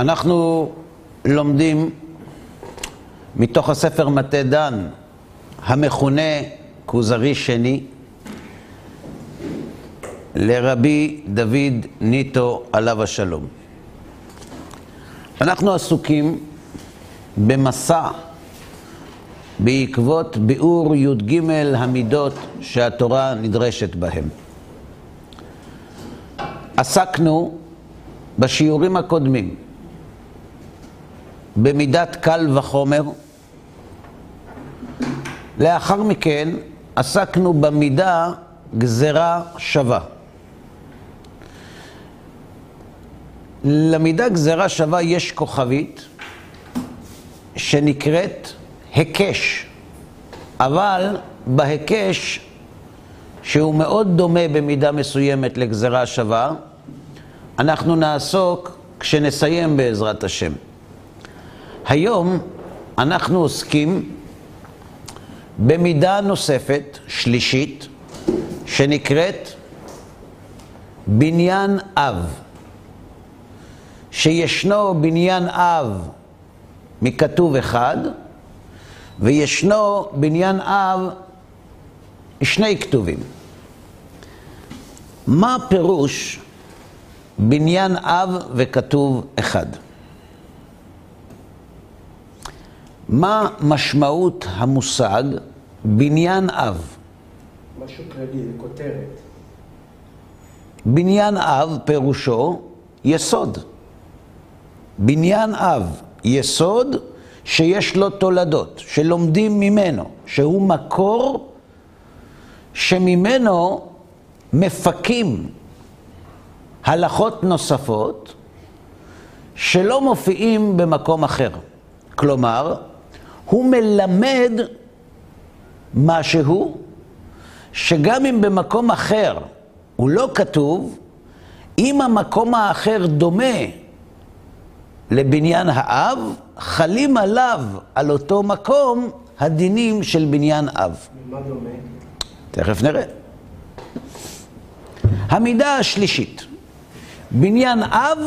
אנחנו לומדים מתוך הספר מטה דן, המכונה כוזרי שני, לרבי דוד ניטו עליו השלום. אנחנו עסוקים במסע בעקבות ביאור י"ג המידות שהתורה נדרשת בהם. עסקנו בשיעורים הקודמים במידת קל וחומר. לאחר מכן עסקנו במידה גזרה שווה. למידה גזרה שווה יש כוכבית שנקראת היקש, אבל בהיקש, שהוא מאוד דומה במידה מסוימת לגזרה שווה, אנחנו נעסוק כשנסיים בעזרת השם. היום אנחנו עוסקים במידה נוספת, שלישית, שנקראת בניין אב. שישנו בניין אב מכתוב אחד, וישנו בניין אב שני כתובים. מה פירוש בניין אב וכתוב אחד? מה משמעות המושג בניין אב? משהו כללי, זה כותרת. בניין אב פירושו יסוד. בניין אב, יסוד שיש לו תולדות, שלומדים ממנו, שהוא מקור שממנו מפקים הלכות נוספות שלא מופיעים במקום אחר. כלומר, הוא מלמד משהו שגם אם במקום אחר הוא לא כתוב, אם המקום האחר דומה לבניין האב, חלים עליו, על אותו מקום, הדינים של בניין אב. מה דומה? תכף נראה. המידה השלישית, בניין אב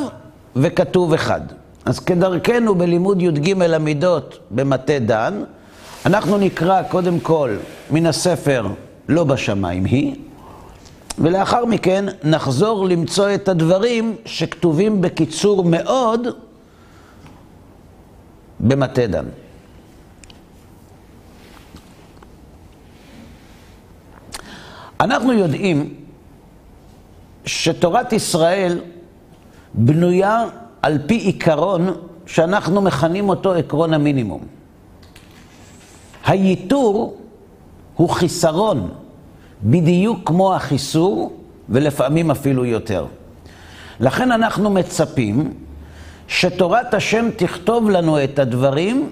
וכתוב אחד. אז כדרכנו בלימוד י"ג המידות במטה דן, אנחנו נקרא קודם כל מן הספר לא בשמיים היא, ולאחר מכן נחזור למצוא את הדברים שכתובים בקיצור מאוד במטה דן. אנחנו יודעים שתורת ישראל בנויה על פי עיקרון שאנחנו מכנים אותו עקרון המינימום. הייתור הוא חיסרון, בדיוק כמו החיסור, ולפעמים אפילו יותר. לכן אנחנו מצפים שתורת השם תכתוב לנו את הדברים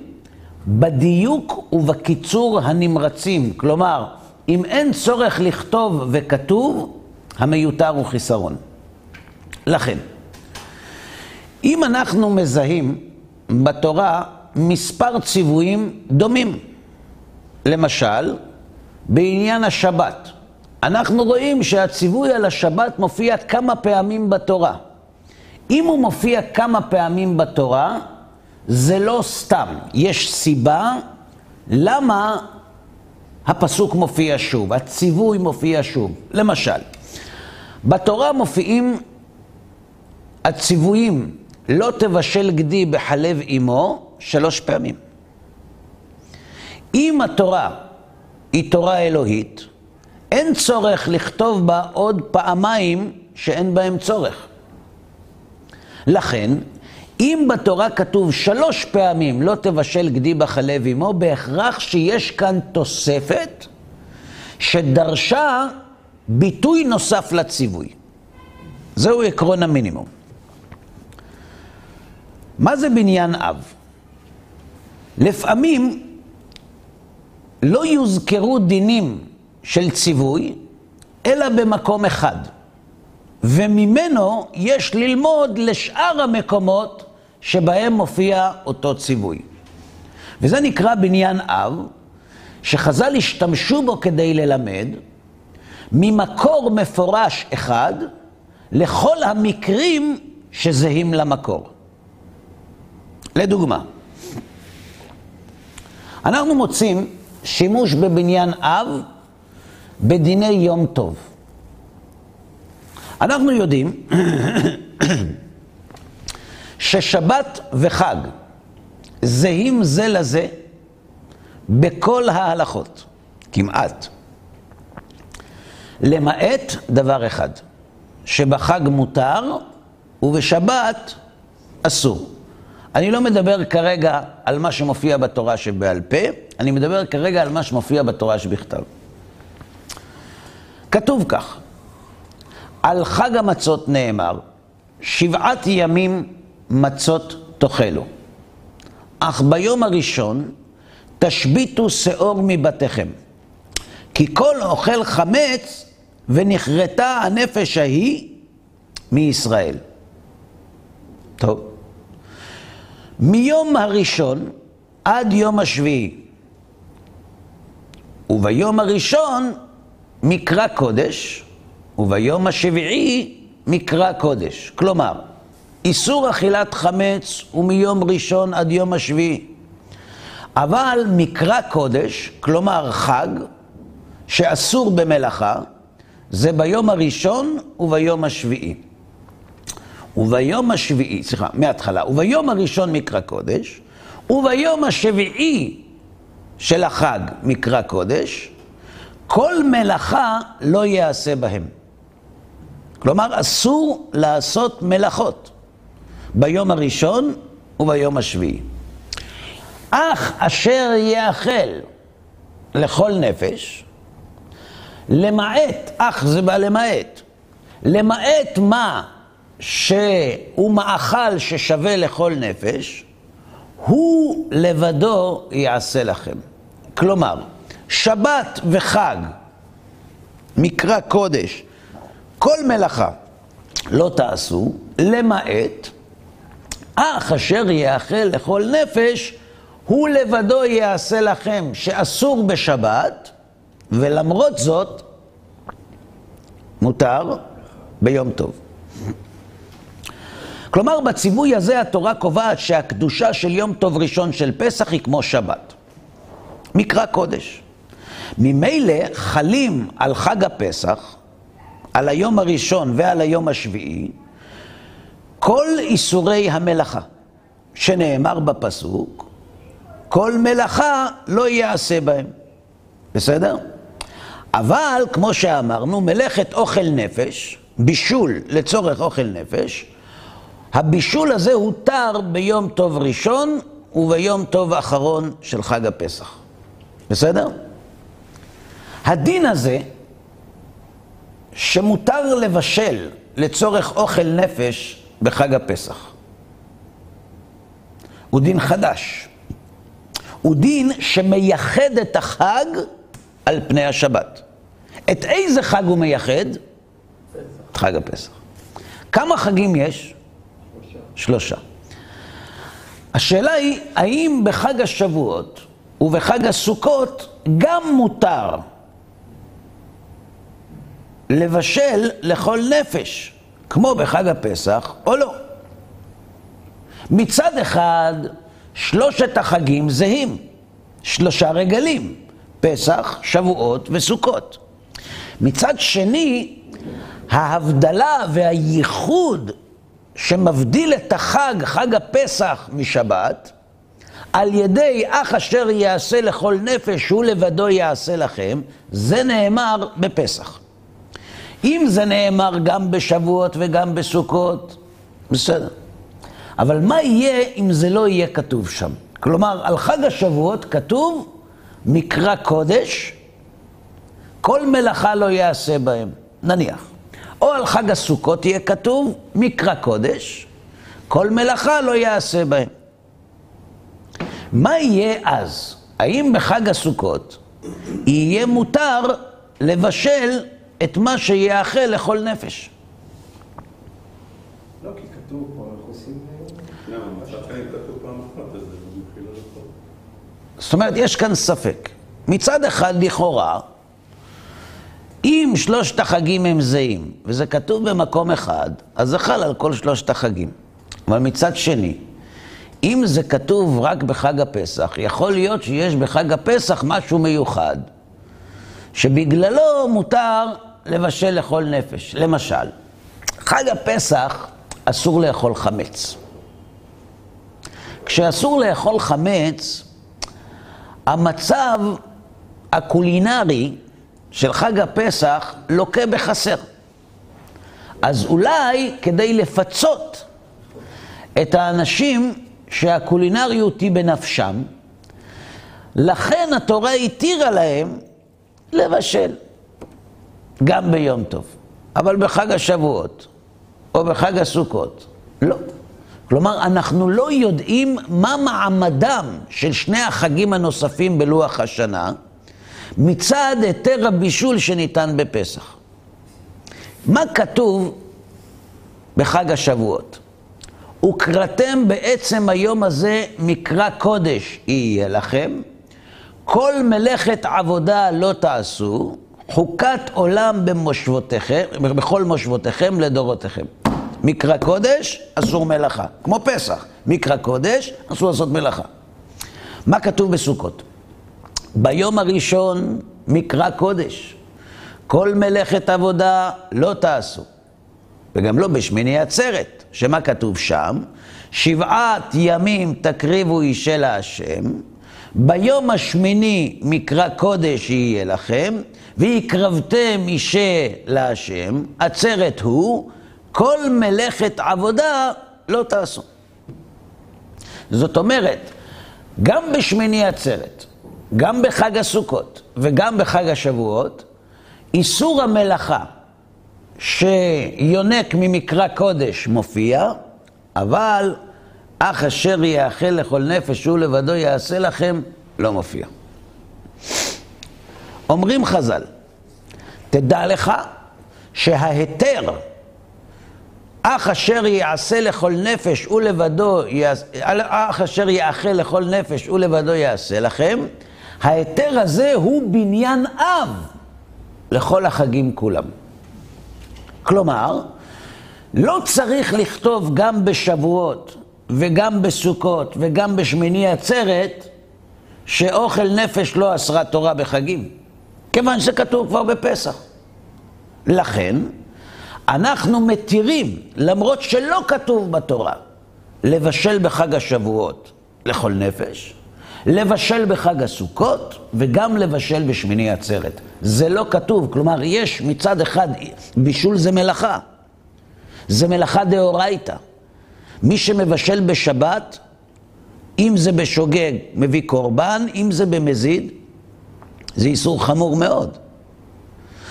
בדיוק ובקיצור הנמרצים. כלומר, אם אין צורך לכתוב וכתוב, המיותר הוא חיסרון. לכן, אם אנחנו מזהים בתורה מספר ציוויים דומים, למשל, בעניין השבת, אנחנו רואים שהציווי על השבת מופיע כמה פעמים בתורה. אם הוא מופיע כמה פעמים בתורה, זה לא סתם. יש סיבה למה הפסוק מופיע שוב, הציווי מופיע שוב. למשל, בתורה מופיעים הציוויים לא תבשל גדי בחלב אמו שלוש פעמים. אם התורה היא תורה אלוהית, אין צורך לכתוב בה עוד פעמיים שאין בהם צורך. לכן, אם בתורה כתוב שלוש פעמים לא תבשל גדי בחלב אמו, בהכרח שיש כאן תוספת שדרשה ביטוי נוסף לציווי. זהו עקרון המינימום. מה זה בניין אב? לפעמים לא יוזכרו דינים של ציווי, אלא במקום אחד. וממנו יש ללמוד לשאר המקומות שבהם מופיע אותו ציווי. וזה נקרא בניין אב, שחז"ל השתמשו בו כדי ללמד ממקור מפורש אחד לכל המקרים שזהים למקור. לדוגמה, אנחנו מוצאים שימוש בבניין אב בדיני יום טוב. אנחנו יודעים ששבת וחג זהים זה לזה בכל ההלכות, כמעט. למעט דבר אחד, שבחג מותר ובשבת אסור. אני לא מדבר כרגע על מה שמופיע בתורה שבעל פה, אני מדבר כרגע על מה שמופיע בתורה שבכתב. כתוב כך, על חג המצות נאמר, שבעת ימים מצות תאכלו, אך ביום הראשון תשביתו שאור מבתיכם, כי כל אוכל חמץ ונכרתה הנפש ההיא מישראל. טוב. מיום הראשון עד יום השביעי. וביום הראשון מקרא קודש, וביום השביעי מקרא קודש. כלומר, איסור אכילת חמץ הוא מיום ראשון עד יום השביעי. אבל מקרא קודש, כלומר חג, שאסור במלאכה, זה ביום הראשון וביום השביעי. וביום השביעי, סליחה, מההתחלה, וביום הראשון מקרא קודש, וביום השביעי של החג מקרא קודש, כל מלאכה לא יעשה בהם. כלומר, אסור לעשות מלאכות ביום הראשון וביום השביעי. אך אשר יאכל לכל נפש, למעט, אך זה בא למעט, למעט מה שהוא מאכל ששווה לכל נפש, הוא לבדו יעשה לכם. כלומר, שבת וחג, מקרא קודש, כל מלאכה לא תעשו, למעט אך אשר יאכל לכל נפש, הוא לבדו יעשה לכם שאסור בשבת, ולמרות זאת, מותר ביום טוב. כלומר, בציווי הזה התורה קובעת שהקדושה של יום טוב ראשון של פסח היא כמו שבת. מקרא קודש. ממילא חלים על חג הפסח, על היום הראשון ועל היום השביעי, כל איסורי המלאכה, שנאמר בפסוק, כל מלאכה לא יעשה בהם. בסדר? אבל, כמו שאמרנו, מלאכת אוכל נפש, בישול לצורך אוכל נפש, הבישול הזה הותר ביום טוב ראשון וביום טוב אחרון של חג הפסח. בסדר? הדין הזה, שמותר לבשל לצורך אוכל נפש בחג הפסח, הוא דין חדש. הוא דין שמייחד את החג על פני השבת. את איזה חג הוא מייחד? את חג הפסח. כמה חגים יש? שלושה. השאלה היא, האם בחג השבועות ובחג הסוכות גם מותר לבשל לכל נפש, כמו בחג הפסח, או לא? מצד אחד, שלושת החגים זהים, שלושה רגלים, פסח, שבועות וסוכות. מצד שני, ההבדלה והייחוד שמבדיל את החג, חג הפסח, משבת, על ידי אך אשר יעשה לכל נפש, הוא לבדו יעשה לכם, זה נאמר בפסח. אם זה נאמר גם בשבועות וגם בסוכות, בסדר. אבל מה יהיה אם זה לא יהיה כתוב שם? כלומר, על חג השבועות כתוב מקרא קודש, כל מלאכה לא יעשה בהם, נניח. או על חג הסוכות יהיה כתוב מקרא קודש, כל מלאכה לא יעשה בהם. מה יהיה אז? האם בחג הסוכות יהיה מותר לבשל את מה שיאכל לכל נפש? לא, כי כתוב פה, אנחנו עושים... למה? מצב חיים כתוב פעם אחת, אז זה מתחיל לכל. זאת אומרת, יש כאן ספק. מצד אחד, לכאורה, אם שלושת החגים הם זהים, וזה כתוב במקום אחד, אז זה חל על כל שלושת החגים. אבל מצד שני, אם זה כתוב רק בחג הפסח, יכול להיות שיש בחג הפסח משהו מיוחד, שבגללו מותר לבשל לכל נפש. למשל, חג הפסח אסור לאכול חמץ. כשאסור לאכול חמץ, המצב הקולינרי של חג הפסח לוקה בחסר. אז אולי כדי לפצות את האנשים שהקולינריות היא בנפשם, לכן התורה התירה להם לבשל, גם ביום טוב. אבל בחג השבועות, או בחג הסוכות, לא. כלומר, אנחנו לא יודעים מה מעמדם של שני החגים הנוספים בלוח השנה, מצד היתר הבישול שניתן בפסח. מה כתוב בחג השבועות? וקראתם בעצם היום הזה מקרא קודש יהיה לכם, כל מלאכת עבודה לא תעשו, חוקת עולם במושבותיכם, בכל מושבותיכם לדורותיכם. מקרא קודש, אסור מלאכה. כמו פסח, מקרא קודש, אסור לעשות מלאכה. מה כתוב בסוכות? ביום הראשון מקרא קודש. כל מלאכת עבודה לא תעשו. וגם לא בשמיני עצרת, שמה כתוב שם? שבעת ימים תקריבו אישה להשם, ביום השמיני מקרא קודש יהיה לכם, והקרבתם אישה להשם, עצרת הוא, כל מלאכת עבודה לא תעשו. זאת אומרת, גם בשמיני עצרת, גם בחג הסוכות וגם בחג השבועות, איסור המלאכה שיונק ממקרא קודש מופיע, אבל אך אשר יאכל לכל נפש הוא לבדו יעשה לכם, לא מופיע. אומרים חז"ל, תדע לך שההיתר אך אשר יעשה לכל נפש ולבדו, אך אשר יאכל לכל נפש ולבדו יעשה לכם, ההיתר הזה הוא בניין אב לכל החגים כולם. כלומר, לא צריך לכתוב גם בשבועות וגם בסוכות וגם בשמיני עצרת שאוכל נפש לא אסרה תורה בחגים, כיוון שזה כתוב כבר בפסח. לכן, אנחנו מתירים, למרות שלא כתוב בתורה, לבשל בחג השבועות לכל נפש, לבשל בחג הסוכות וגם לבשל בשמיני עצרת. זה לא כתוב, כלומר, יש מצד אחד, בישול זה מלאכה. זה מלאכה דאורייתא. מי שמבשל בשבת, אם זה בשוגג, מביא קורבן, אם זה במזיד, זה איסור חמור מאוד.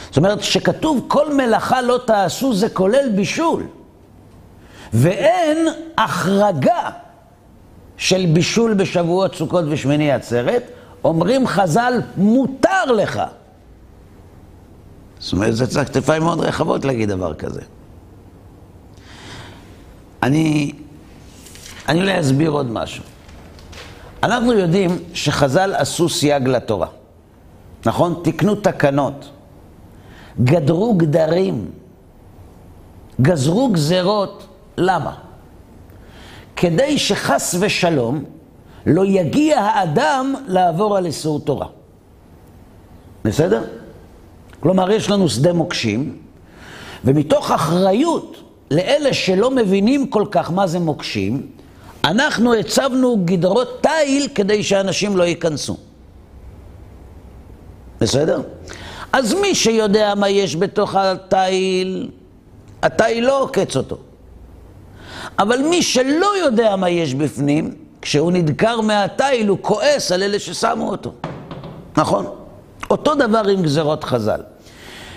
זאת אומרת, שכתוב כל מלאכה לא תעשו, זה כולל בישול. ואין החרגה של בישול בשבועות סוכות ושמיני עצרת, אומרים חז"ל, מותר לך. זאת אומרת, זה כתפיים מאוד רחבות להגיד דבר כזה. אני, אני אולי אסביר עוד משהו. אנחנו יודעים שחז"ל עשו סייג לתורה, נכון? תקנו תקנות, גדרו גדרים, גזרו גזרות, למה? כדי שחס ושלום לא יגיע האדם לעבור על איסור תורה. בסדר? כלומר, יש לנו שדה מוקשים, ומתוך אחריות לאלה שלא מבינים כל כך מה זה מוקשים, אנחנו הצבנו גדרות תיל כדי שאנשים לא ייכנסו. בסדר? אז מי שיודע מה יש בתוך התיל, התיל לא עוקץ אותו. אבל מי שלא יודע מה יש בפנים, כשהוא נדקר מהתיל, הוא כועס על אלה ששמו אותו. נכון? אותו דבר עם גזרות חז"ל.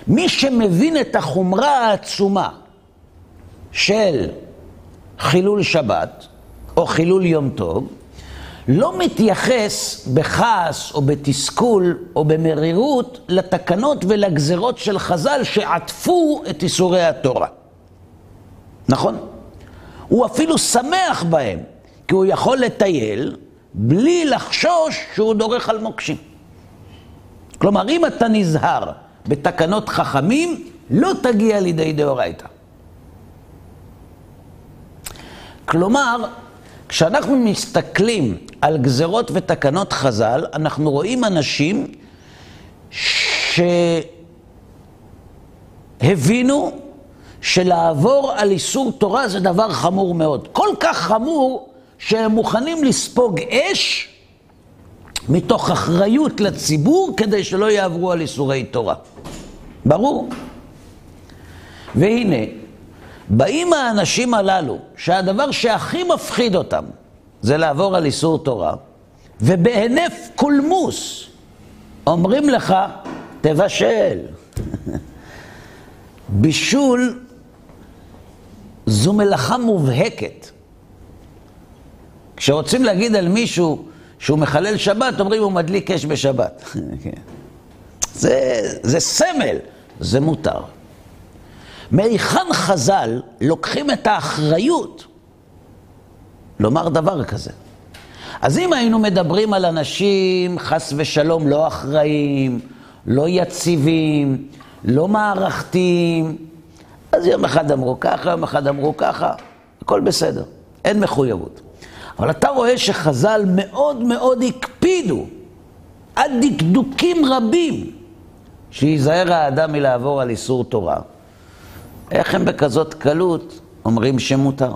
מי שמבין את החומרה העצומה של חילול שבת, או חילול יום טוב, לא מתייחס בכעס או בתסכול או במרירות לתקנות ולגזרות של חז"ל שעטפו את איסורי התורה. נכון? הוא אפילו שמח בהם, כי הוא יכול לטייל בלי לחשוש שהוא דורך על מוקשים. כלומר, אם אתה נזהר בתקנות חכמים, לא תגיע לידי דאורייתא. כלומר, כשאנחנו מסתכלים על גזרות ותקנות חז"ל, אנחנו רואים אנשים שהבינו שלעבור על איסור תורה זה דבר חמור מאוד. כל כך חמור שהם מוכנים לספוג אש מתוך אחריות לציבור כדי שלא יעברו על איסורי תורה. ברור. והנה, באים האנשים הללו, שהדבר שהכי מפחיד אותם זה לעבור על איסור תורה, ובהינף קולמוס אומרים לך, תבשל. בישול זו מלאכה מובהקת. כשרוצים להגיד על מישהו שהוא מחלל שבת, אומרים הוא מדליק אש בשבת. כן. זה, זה סמל, זה מותר. מהיכן חז"ל לוקחים את האחריות לומר דבר כזה? אז אם היינו מדברים על אנשים, חס ושלום, לא אחראים, לא יציבים, לא מערכתיים, אז יום אחד אמרו ככה, יום אחד אמרו ככה, הכל בסדר, אין מחויבות. אבל אתה רואה שחז"ל מאוד מאוד הקפידו, עד דקדוקים רבים, שייזהר האדם מלעבור על איסור תורה. איך הם בכזאת קלות אומרים שמותר?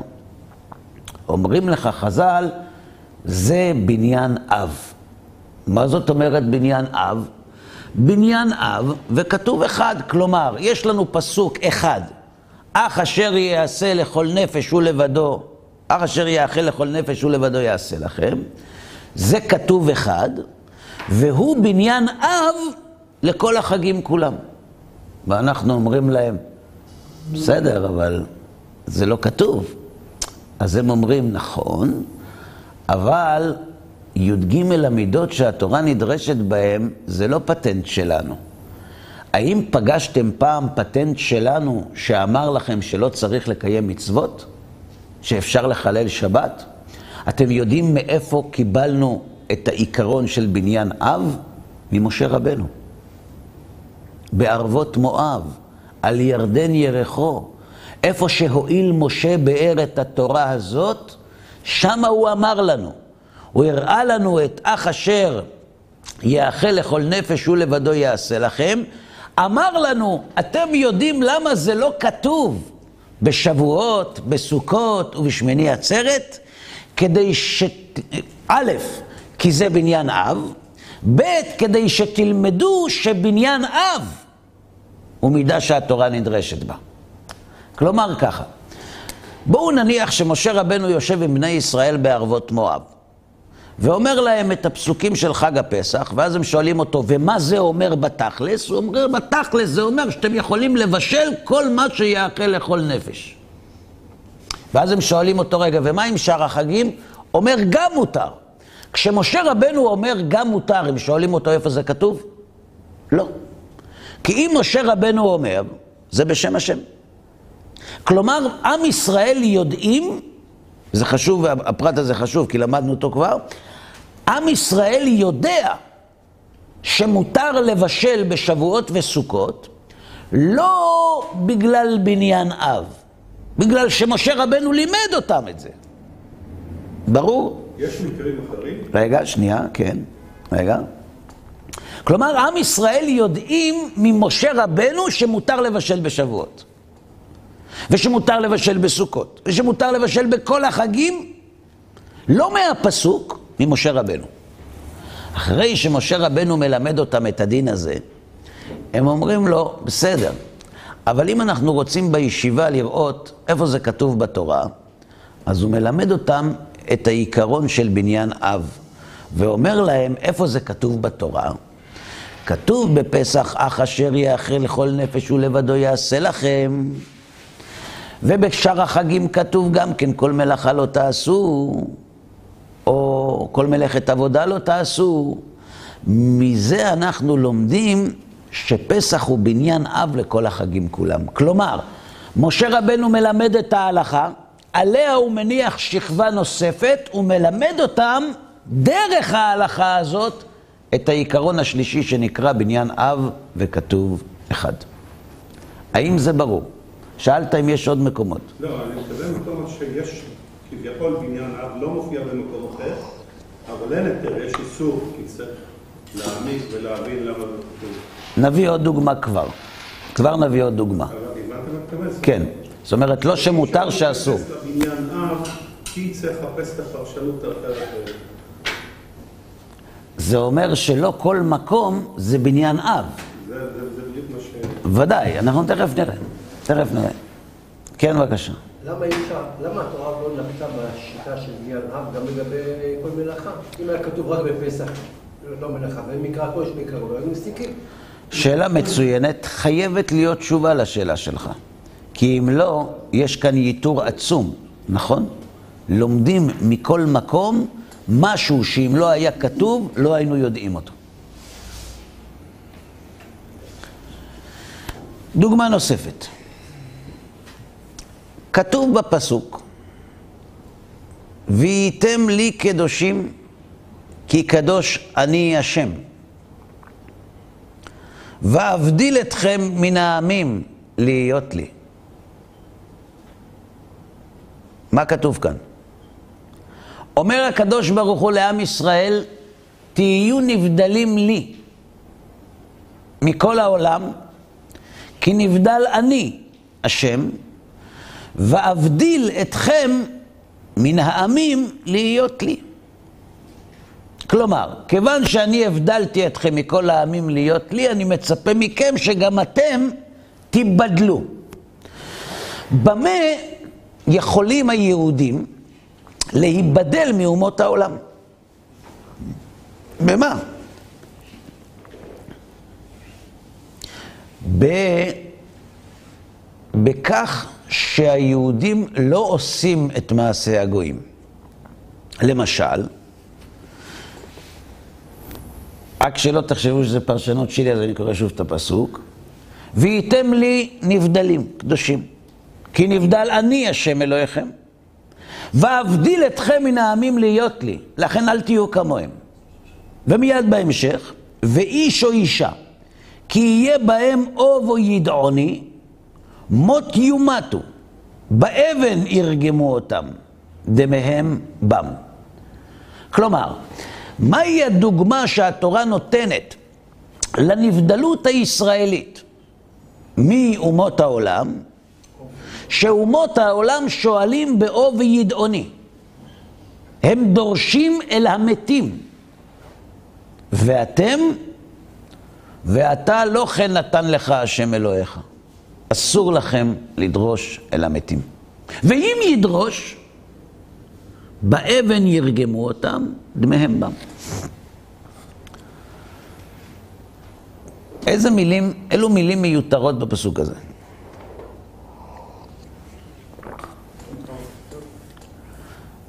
אומרים לך חז"ל, זה בניין אב. מה זאת אומרת בניין אב? בניין אב, וכתוב אחד, כלומר, יש לנו פסוק אחד, אך אשר יעשה לכל נפש הוא לבדו, אך אשר יאכל לכל נפש הוא לבדו יעשה לכם. זה כתוב אחד, והוא בניין אב לכל החגים כולם. ואנחנו אומרים להם, בסדר, אבל זה לא כתוב. אז הם אומרים, נכון, אבל י"ג המידות שהתורה נדרשת בהן, זה לא פטנט שלנו. האם פגשתם פעם פטנט שלנו שאמר לכם שלא צריך לקיים מצוות? שאפשר לחלל שבת? אתם יודעים מאיפה קיבלנו את העיקרון של בניין אב? ממשה רבנו. בערבות מואב, על ירדן ירחו, איפה שהואיל משה באר את התורה הזאת, שמה הוא אמר לנו. הוא הראה לנו את אח אשר יאכל לכל נפש הוא לבדו יעשה לכם. אמר לנו, אתם יודעים למה זה לא כתוב בשבועות, בסוכות ובשמיני עצרת? כדי ש... א', כי זה בניין אב, ב', כדי שתלמדו שבניין אב הוא מידה שהתורה נדרשת בה. כלומר ככה, בואו נניח שמשה רבנו יושב עם בני ישראל בערבות מואב. ואומר להם את הפסוקים של חג הפסח, ואז הם שואלים אותו, ומה זה אומר בתכלס? הוא אומר, בתכלס זה אומר שאתם יכולים לבשל כל מה שיאכל לכל נפש. ואז הם שואלים אותו, רגע, ומה עם שאר החגים? אומר, גם מותר. כשמשה רבנו אומר גם מותר, הם שואלים אותו איפה זה כתוב? לא. כי אם משה רבנו אומר, זה בשם השם. כלומר, עם ישראל יודעים, זה חשוב, הפרט הזה חשוב, כי למדנו אותו כבר, עם ישראל יודע שמותר לבשל בשבועות וסוכות, לא בגלל בניין אב, בגלל שמשה רבנו לימד אותם את זה. ברור? יש מקרים אחרים? רגע, שנייה, כן, רגע. כלומר, עם ישראל יודעים ממשה רבנו שמותר לבשל בשבועות, ושמותר לבשל בסוכות, ושמותר לבשל בכל החגים, לא מהפסוק, ממשה רבנו. אחרי שמשה רבנו מלמד אותם את הדין הזה, הם אומרים לו, בסדר, אבל אם אנחנו רוצים בישיבה לראות איפה זה כתוב בתורה, אז הוא מלמד אותם את העיקרון של בניין אב, ואומר להם איפה זה כתוב בתורה. כתוב בפסח, אך אשר יאכל לכל נפש ולבדו יעשה לכם. ובשאר החגים כתוב גם כן, כל מלאכה לא תעשו. או כל מלאכת עבודה לא תעשו. מזה אנחנו לומדים שפסח הוא בניין אב לכל החגים כולם. כלומר, משה רבנו מלמד את ההלכה, עליה הוא מניח שכבה נוספת, הוא מלמד אותם דרך ההלכה הזאת את העיקרון השלישי שנקרא בניין אב וכתוב אחד. האם זה ברור? שאלת אם יש עוד מקומות. לא, אני מתכוון מקומות שיש כביכול בניין אב לא מופיע במקום אחר, אבל אין היתר, יש איסור, כי צריך להעמיק ולהבין למה זה כתוב. נביא עוד דוגמה כבר. כבר נביא עוד דוגמה. אתה אומר? כן. זאת אומרת, לא שמותר שאסור. זה אומר שלא כל מקום זה בניין אב. זה בדיוק מה ש... ודאי, אנחנו תכף נראה. תכף נראה. כן, בבקשה. למה אי אפשר, למה התורה לא נקטה בשיטה של בניין אב גם לגבי כל מלאכה? אם היה כתוב רק בפסח, לא מלאכה, ומקרא קודש מקרא, לא היינו מסיקים. שאלה מצוינת, חייבת להיות תשובה לשאלה שלך. כי אם לא, יש כאן ייתור עצום, נכון? לומדים מכל מקום משהו שאם לא היה כתוב, לא היינו יודעים אותו. דוגמה נוספת. כתוב בפסוק, והייתם לי קדושים, כי קדוש אני השם. ואבדיל אתכם מן העמים להיות לי. מה כתוב כאן? אומר הקדוש ברוך הוא לעם ישראל, תהיו נבדלים לי מכל העולם, כי נבדל אני, השם, ואבדיל אתכם מן העמים להיות לי. כלומר, כיוון שאני הבדלתי אתכם מכל העמים להיות לי, אני מצפה מכם שגם אתם תיבדלו. במה יכולים היהודים להיבדל מאומות העולם? במה? ב... בכך שהיהודים לא עושים את מעשה הגויים. למשל, רק שלא תחשבו שזו פרשנות שלי, אז אני קורא שוב את הפסוק. והייתם לי נבדלים, קדושים. כי נבדל אני השם אלוהיכם. ואבדיל אתכם מן העמים להיות לי, לכן אל תהיו כמוהם. ומיד בהמשך, ואיש או אישה, כי יהיה בהם אוב או ידעוני, מות יומתו, באבן ירגמו אותם, דמיהם בם. כלומר, מהי הדוגמה שהתורה נותנת לנבדלות הישראלית מאומות העולם, שאומות העולם שואלים באוב וידעוני. הם דורשים אל המתים. ואתם, ואתה לא כן נתן לך השם אלוהיך. אסור לכם לדרוש אל המתים. ואם ידרוש, באבן ירגמו אותם, דמיהם בם. איזה מילים, אילו מילים מיותרות בפסוק הזה?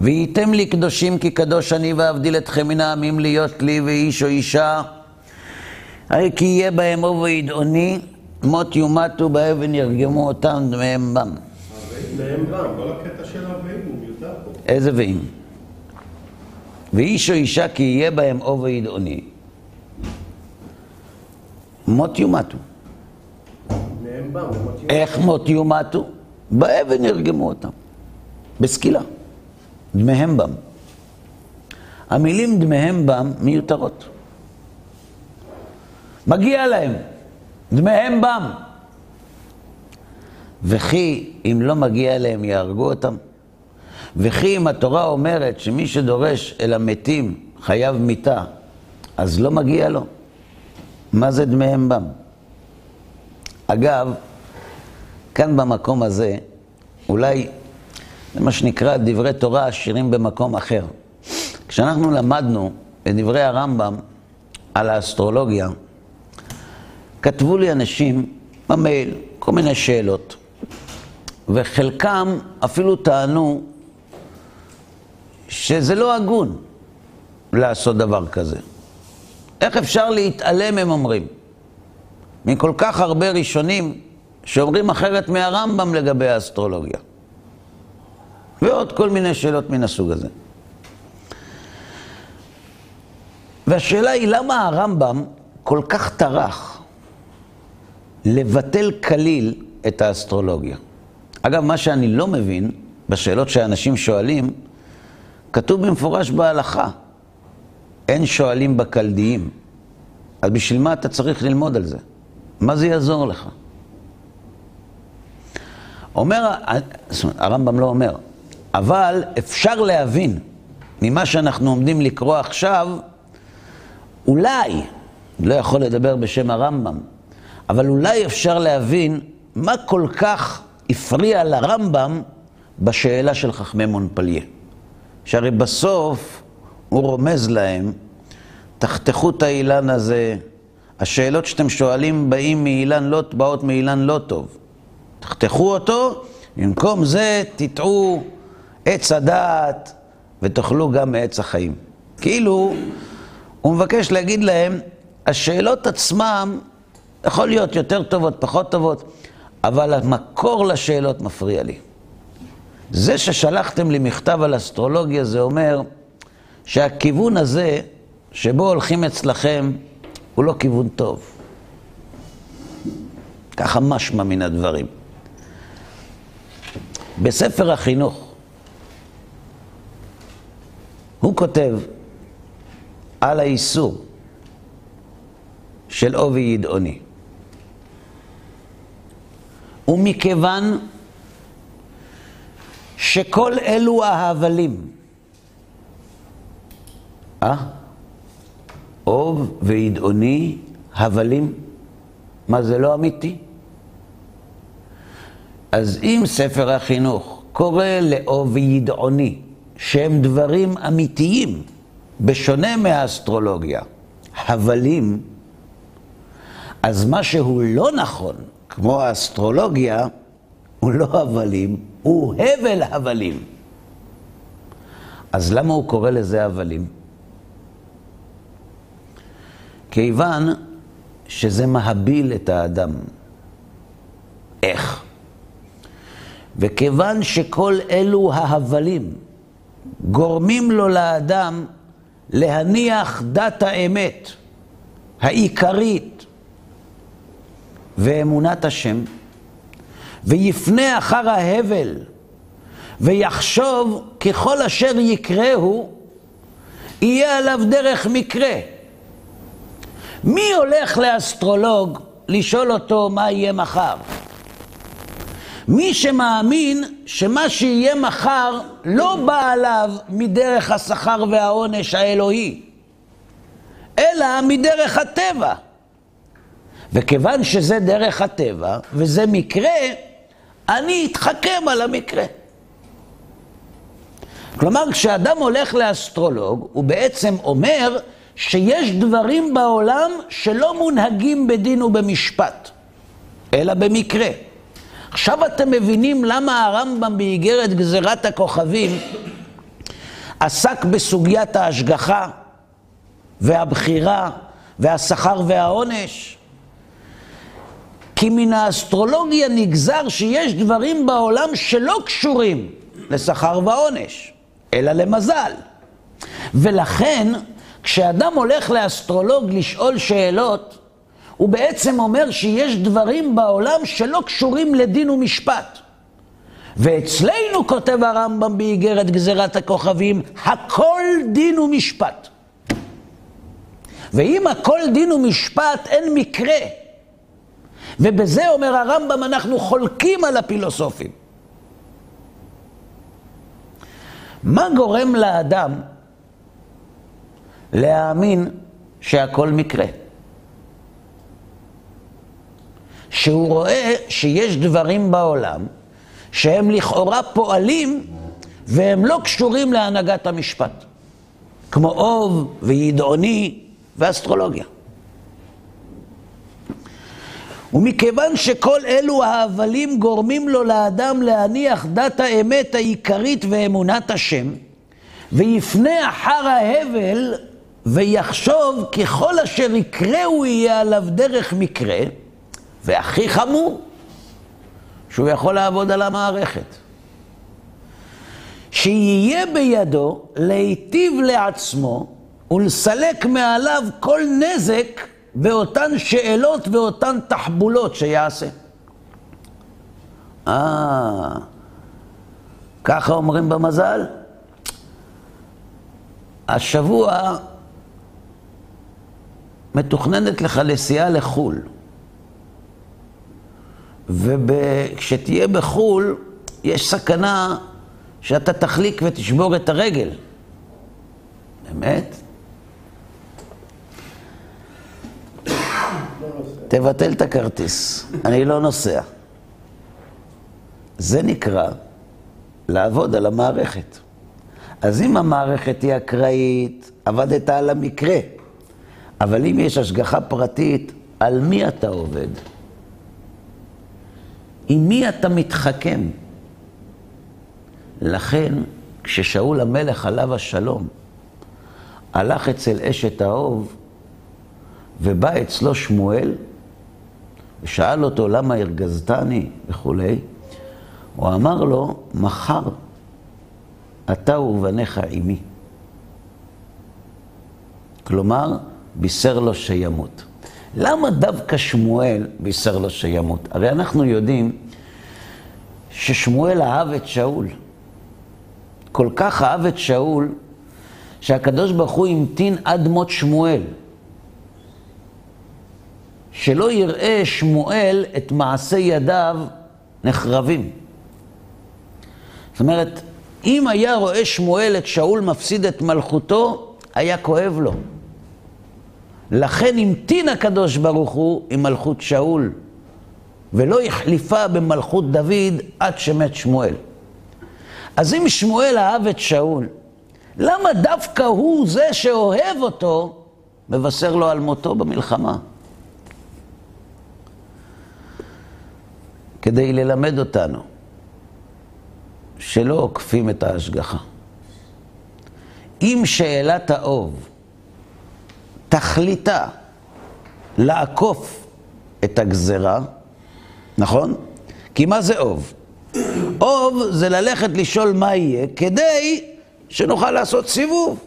והייתם לי קדושים כי קדוש אני ואבדיל אתכם מן העמים להיות לי ואיש או אישה הרי כי יהיה בהם אוב וידעוני מות יומתו באבן ירגמו אותם דמיהם בם. איזה ואם? ואיש או אישה כי יהיה בהם אוב וידעוני מות יומתו. איך מות יומתו? באבן ירגמו אותם, בסקילה. דמיהם בם. המילים דמיהם בם מיותרות. מגיע להם, דמיהם בם. וכי אם לא מגיע להם יהרגו אותם? וכי אם התורה אומרת שמי שדורש אל המתים חייב מיתה, אז לא מגיע לו? מה זה דמיהם בם? אגב, כאן במקום הזה, אולי זה מה שנקרא דברי תורה עשירים במקום אחר. כשאנחנו למדנו את דברי הרמב"ם על האסטרולוגיה, כתבו לי אנשים במייל כל מיני שאלות, וחלקם אפילו טענו שזה לא הגון לעשות דבר כזה. איך אפשר להתעלם, הם אומרים, מכל כך הרבה ראשונים שאומרים אחרת מהרמב"ם לגבי האסטרולוגיה. ועוד כל מיני שאלות מן הסוג הזה. והשאלה היא למה הרמב"ם כל כך טרח לבטל כליל את האסטרולוגיה. אגב, מה שאני לא מבין, בשאלות שאנשים שואלים, כתוב במפורש בהלכה, אין שואלים בקלדיים. אז בשביל מה אתה צריך ללמוד על זה? מה זה יעזור לך? אומר, זאת אומרת, הרמב"ם לא אומר, אבל אפשר להבין ממה שאנחנו עומדים לקרוא עכשיו, אולי, לא יכול לדבר בשם הרמב"ם, אבל אולי אפשר להבין מה כל כך הפריע לרמב"ם בשאלה של חכמי מונפליה. שהרי בסוף הוא רומז להם, תחתכו את האילן הזה, השאלות שאתם שואלים באים מאילן לא, באות מאילן לא טוב. תחתכו אותו, במקום זה תטעו עץ הדעת ותאכלו גם מעץ החיים. כאילו, הוא מבקש להגיד להם, השאלות עצמם יכול להיות יותר טובות, פחות טובות, אבל המקור לשאלות מפריע לי. זה ששלחתם לי מכתב על אסטרולוגיה, זה אומר שהכיוון הזה, שבו הולכים אצלכם, הוא לא כיוון טוב. ככה משמע מן הדברים. בספר החינוך, הוא כותב על האיסור של עובי ידעוני. ומכיוון שכל אלו ההבלים, אה? אוב וידעוני, הבלים, מה זה לא אמיתי? אז אם ספר החינוך קורא לאוב וידעוני, שהם דברים אמיתיים, בשונה מהאסטרולוגיה, הבלים, אז מה שהוא לא נכון, כמו האסטרולוגיה, הוא לא הבלים, הוא הבל הבלים. אז למה הוא קורא לזה הבלים? כיוון שזה מהביל את האדם. איך? וכיוון שכל אלו ההבלים גורמים לו לאדם להניח דת האמת העיקרית ואמונת השם, ויפנה אחר ההבל, ויחשוב ככל אשר יקראו, יהיה עליו דרך מקרה. מי הולך לאסטרולוג לשאול אותו מה יהיה מחר? מי שמאמין שמה שיהיה מחר לא בא עליו מדרך השכר והעונש האלוהי, אלא מדרך הטבע. וכיוון שזה דרך הטבע וזה מקרה, אני אתחכם על המקרה. כלומר, כשאדם הולך לאסטרולוג, הוא בעצם אומר שיש דברים בעולם שלא מונהגים בדין ובמשפט, אלא במקרה. עכשיו אתם מבינים למה הרמב"ם באיגרת גזירת הכוכבים עסק בסוגיית ההשגחה והבחירה והשכר והעונש? כי מן האסטרולוגיה נגזר שיש דברים בעולם שלא קשורים לשכר ועונש, אלא למזל. ולכן, כשאדם הולך לאסטרולוג לשאול שאלות, הוא בעצם אומר שיש דברים בעולם שלא קשורים לדין ומשפט. ואצלנו, כותב הרמב"ם באיגרת גזירת הכוכבים, הכל דין ומשפט. ואם הכל דין ומשפט, אין מקרה. ובזה, אומר הרמב"ם, אנחנו חולקים על הפילוסופים. מה גורם לאדם להאמין שהכל מקרה? שהוא רואה שיש דברים בעולם שהם לכאורה פועלים והם לא קשורים להנהגת המשפט, כמו אוב וידעוני ואסטרולוגיה. ומכיוון שכל אלו ההבלים גורמים לו לאדם להניח דת האמת העיקרית ואמונת השם, ויפנה אחר ההבל ויחשוב ככל אשר יקראו יהיה עליו דרך מקרה, והכי חמור, שהוא יכול לעבוד על המערכת. שיהיה בידו להיטיב לעצמו ולסלק מעליו כל נזק באותן שאלות ואותן תחבולות שיעשה. אה, ככה אומרים במזל. השבוע מתוכננת לך נסיעה לחו"ל. וכשתהיה בחו"ל, יש סכנה שאתה תחליק ותשבור את הרגל. באמת? תבטל את הכרטיס, אני לא נוסע. זה נקרא לעבוד על המערכת. אז אם המערכת היא אקראית, עבדת על המקרה. אבל אם יש השגחה פרטית, על מי אתה עובד? עם מי אתה מתחכם? לכן, כששאול המלך עליו השלום הלך אצל אשת האוב ובא אצלו שמואל ושאל אותו למה הרגזתני וכולי, הוא אמר לו, מחר אתה ובניך עימי. כלומר, בישר לו שימות. למה דווקא שמואל בישר לו שימות? הרי אנחנו יודעים ששמואל אהב את שאול. כל כך אהב את שאול, שהקדוש ברוך הוא המתין עד מות שמואל. שלא יראה שמואל את מעשי ידיו נחרבים. זאת אומרת, אם היה רואה שמואל את שאול מפסיד את מלכותו, היה כואב לו. לכן המתין הקדוש ברוך הוא עם מלכות שאול, ולא החליפה במלכות דוד עד שמת שמואל. אז אם שמואל אהב את שאול, למה דווקא הוא זה שאוהב אותו, מבשר לו על מותו במלחמה? כדי ללמד אותנו שלא עוקפים את ההשגחה. אם שאלת האוב תכליתה לעקוף את הגזרה, נכון? כי מה זה אוב? אוב זה ללכת לשאול מה יהיה כדי שנוכל לעשות סיבוב.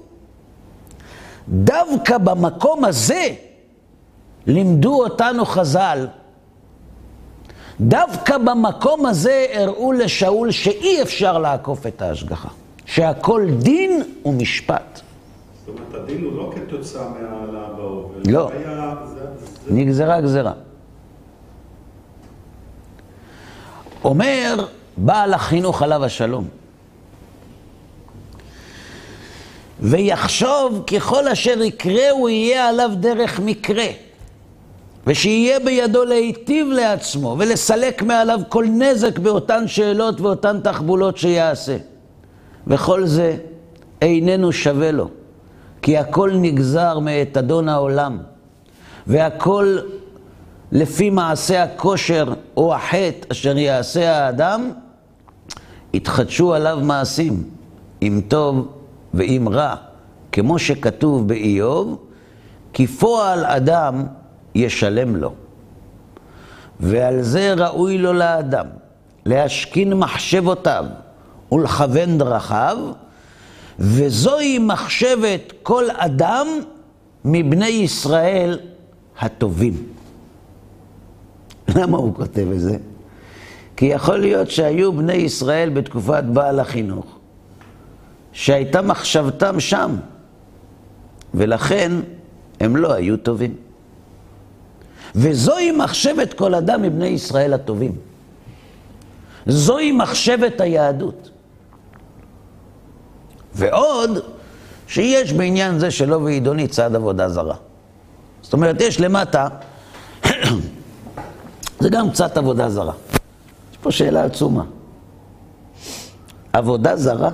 דווקא במקום הזה לימדו אותנו חז"ל, דווקא במקום הזה הראו לשאול שאי אפשר לעקוף את ההשגחה, שהכל דין ומשפט. זאת אומרת, הדין הוא לא כתוצאה מהעלאה באור. לא. היה, זה, זה... נגזרה גזרה. אומר בעל החינוך עליו השלום, ויחשוב ככל אשר יקרה הוא יהיה עליו דרך מקרה, ושיהיה בידו להיטיב לעצמו ולסלק מעליו כל נזק באותן שאלות ואותן תחבולות שיעשה. וכל זה איננו שווה לו, כי הכל נגזר מאת אדון העולם, והכל לפי מעשה הכושר או החטא אשר יעשה האדם, יתחדשו עליו מעשים, אם טוב ואם רע, כמו שכתוב באיוב, כי פועל אדם ישלם לו. ועל זה ראוי לו לאדם, להשכין מחשבותיו ולכוון דרכיו, וזוהי מחשבת כל אדם מבני ישראל הטובים. למה הוא כותב את זה? כי יכול להיות שהיו בני ישראל בתקופת בעל החינוך, שהייתה מחשבתם שם, ולכן הם לא היו טובים. וזוהי מחשבת כל אדם מבני ישראל הטובים. זוהי מחשבת היהדות. ועוד, שיש בעניין זה שלא ועידוני צעד עבודה זרה. זאת אומרת, יש למטה, זה גם קצת עבודה זרה. יש פה שאלה עצומה. עבודה זרה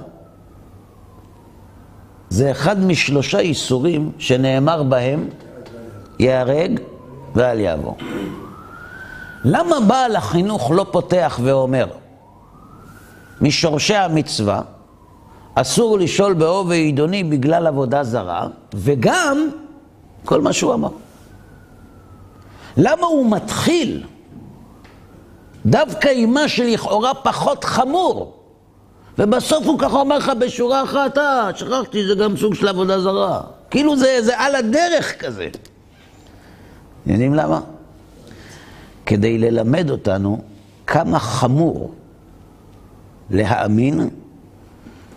זה אחד משלושה איסורים שנאמר בהם ייהרג ואל יעבור. למה בעל החינוך לא פותח ואומר, משורשי המצווה, אסור לשאול בעובי עידוני בגלל עבודה זרה, וגם כל מה שהוא אמר. למה הוא מתחיל דווקא עם מה שלכאורה פחות חמור, ובסוף הוא ככה אומר לך בשורה אחת, אה, שכחתי, זה גם סוג של עבודה זרה. כאילו זה, זה על הדרך כזה. יודעים למה? כדי ללמד אותנו כמה חמור להאמין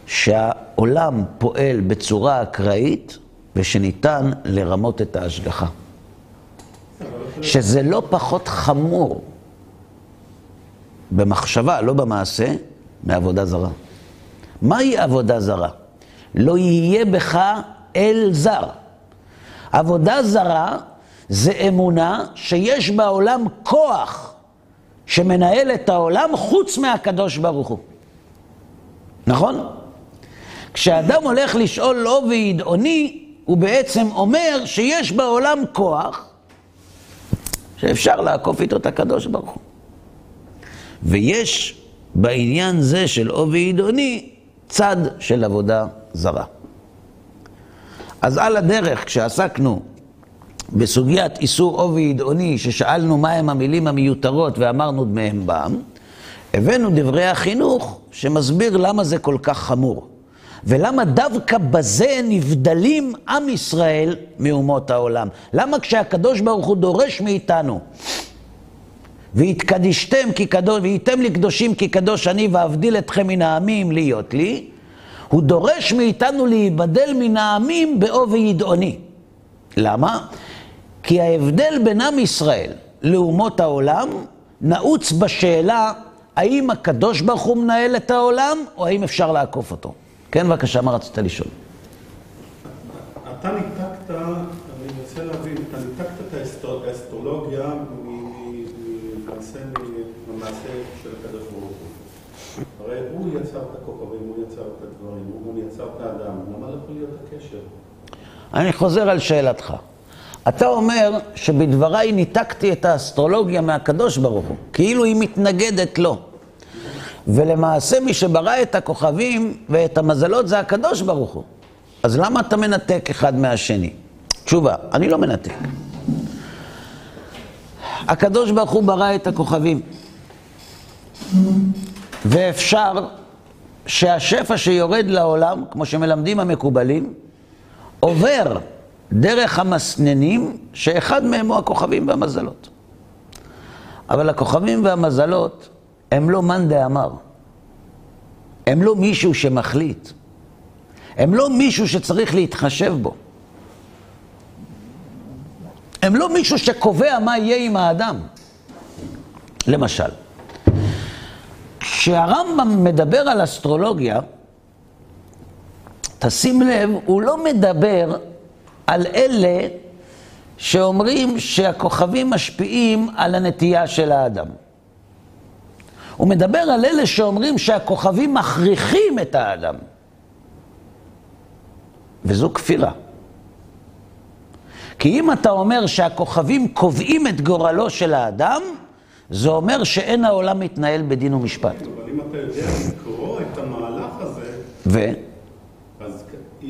שהעולם פועל בצורה אקראית ושניתן לרמות את ההשגחה. שזה לא פחות חמור במחשבה, לא במעשה, מעבודה זרה. מהי עבודה זרה? לא יהיה בך אל זר. עבודה זרה זה אמונה שיש בעולם כוח שמנהל את העולם חוץ מהקדוש ברוך הוא. נכון? כשאדם הולך לשאול לא וידעוני, הוא בעצם אומר שיש בעולם כוח שאפשר לעקוף איתו את הקדוש ברוך הוא. ויש בעניין זה של אובי עידוני צד של עבודה זרה. אז על הדרך, כשעסקנו בסוגיית איסור עובי ידעוני, ששאלנו מהם המילים המיותרות ואמרנו דמיהם בם, הבאנו דברי החינוך שמסביר למה זה כל כך חמור. ולמה דווקא בזה נבדלים עם ישראל מאומות העולם? למה כשהקדוש ברוך הוא דורש מאיתנו, והתקדישתם כי קדוש, והייתם לי קדושים כי קדוש אני ואבדיל אתכם מן העמים להיות לי, הוא דורש מאיתנו להיבדל מן העמים בעובי ידעוני. למה? כי ההבדל בין עם ישראל לאומות העולם נעוץ בשאלה האם הקדוש ברוך הוא מנהל את העולם, או האם אפשר לעקוף אותו. כן, בבקשה, מה רצית לשאול? אתה ניתקת, אני רוצה להבין, אתה ניתקת את האסטרולוגיה למעשה של הקדוש ברוך הוא. הרי הוא יצר את הכוכבים, הוא יצר את הדברים, הוא גם יצר את האדם, למה לא יכול להיות הקשר? אני חוזר על שאלתך. אתה אומר שבדבריי ניתקתי את האסטרולוגיה מהקדוש ברוך הוא, כאילו היא מתנגדת לו. ולמעשה מי שברא את הכוכבים ואת המזלות זה הקדוש ברוך הוא. אז למה אתה מנתק אחד מהשני? תשובה, אני לא מנתק. הקדוש ברוך הוא ברא את הכוכבים. ואפשר שהשפע שיורד לעולם, כמו שמלמדים המקובלים, עובר דרך המסננים, שאחד מהם הוא הכוכבים והמזלות. אבל הכוכבים והמזלות הם לא מאן דאמר. הם לא מישהו שמחליט. הם לא מישהו שצריך להתחשב בו. הם לא מישהו שקובע מה יהיה עם האדם. למשל, כשהרמב"ם מדבר על אסטרולוגיה, תשים לב, הוא לא מדבר על אלה שאומרים שהכוכבים משפיעים על הנטייה של האדם. הוא מדבר על אלה שאומרים שהכוכבים מכריחים את האדם. וזו כפירה. כי אם אתה אומר שהכוכבים קובעים את גורלו של האדם, זה אומר שאין העולם מתנהל בדין ומשפט. אבל אם אתה יודע לקרוא את המהלך הזה... ו?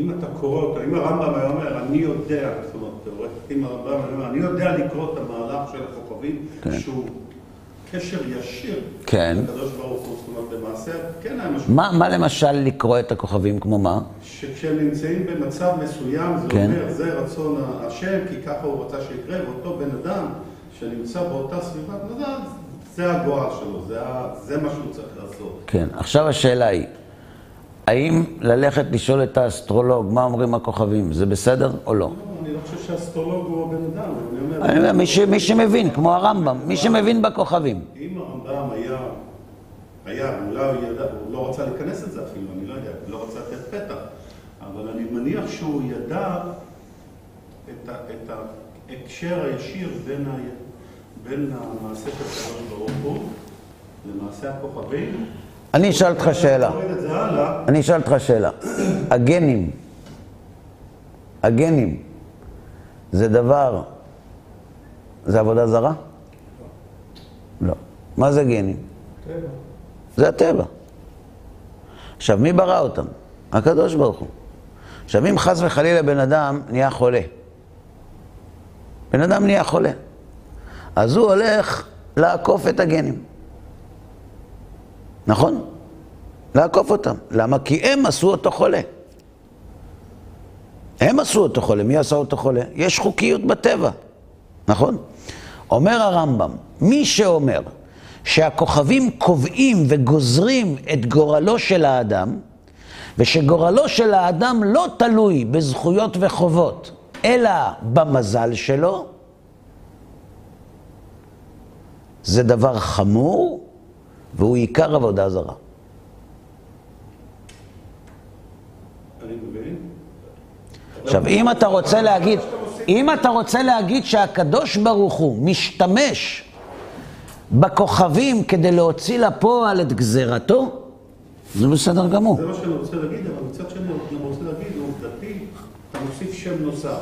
אם אתה קורא אותו, אם הרמב"ם היה אומר, אני יודע, זאת אומרת, תיאורטית, אם הרמב"ם היה אומר, אני יודע לקרוא את המהלך של הכוכבים, כן. שהוא קשר ישיר כן. לקדוש ברוך הוא, זאת אומרת, למעשה, כן היה משהו. מה, מה למשל לקרוא את הכוכבים, כמו מה? שכשהם נמצאים במצב מסוים, זה כן. אומר, זה רצון השם, כי ככה הוא רצה שיקרה, ואותו בן אדם שנמצא באותה סביבה, זה הגועל שלו, זה, זה מה שהוא צריך לעשות. כן, עכשיו השאלה היא, האם ללכת לשאול את האסטרולוג מה אומרים הכוכבים, זה בסדר או לא? אני לא חושב שהאסטרולוג הוא הבן אדם, אני אומר... מי, ש, מי שמבין, כמו הרמב"ם, מי שמבין בכוכבים. אם הרמב"ם היה, היה, אולי הוא ידע, הוא לא רצה להיכנס לזה אפילו, אני לא יודע, לא רצה לתת פתח, אבל אני מניח שהוא ידע את, ה, את ההקשר הישיר בין, המעשה של הקדוש ברוך הוא למעשה הכוכבים. אני אשאל אותך שאלה. אני אשאל אותך שאלה. הגנים, הגנים, זה דבר, זה עבודה זרה? לא. מה זה גנים? זה הטבע. עכשיו, מי ברא אותם? הקדוש ברוך הוא. עכשיו, אם חס וחלילה בן אדם נהיה חולה, בן אדם נהיה חולה, אז הוא הולך לעקוף את הגנים. נכון? לעקוף אותם. למה? כי הם עשו אותו חולה. הם עשו אותו חולה. מי עשה אותו חולה? יש חוקיות בטבע, נכון? אומר הרמב"ם, מי שאומר שהכוכבים קובעים וגוזרים את גורלו של האדם, ושגורלו של האדם לא תלוי בזכויות וחובות, אלא במזל שלו, זה דבר חמור, והוא עיקר עבודה זרה. עכשיו, אם אתה רוצה להגיד, אם אתה רוצה להגיד שהקדוש ברוך הוא משתמש בכוכבים כדי להוציא לפועל את גזירתו, זה בסדר גמור. זה מה שאני רוצה להגיד, אבל מצד שני אני רוצה להגיד, עובדתית, אתה מוסיף שם נוסף.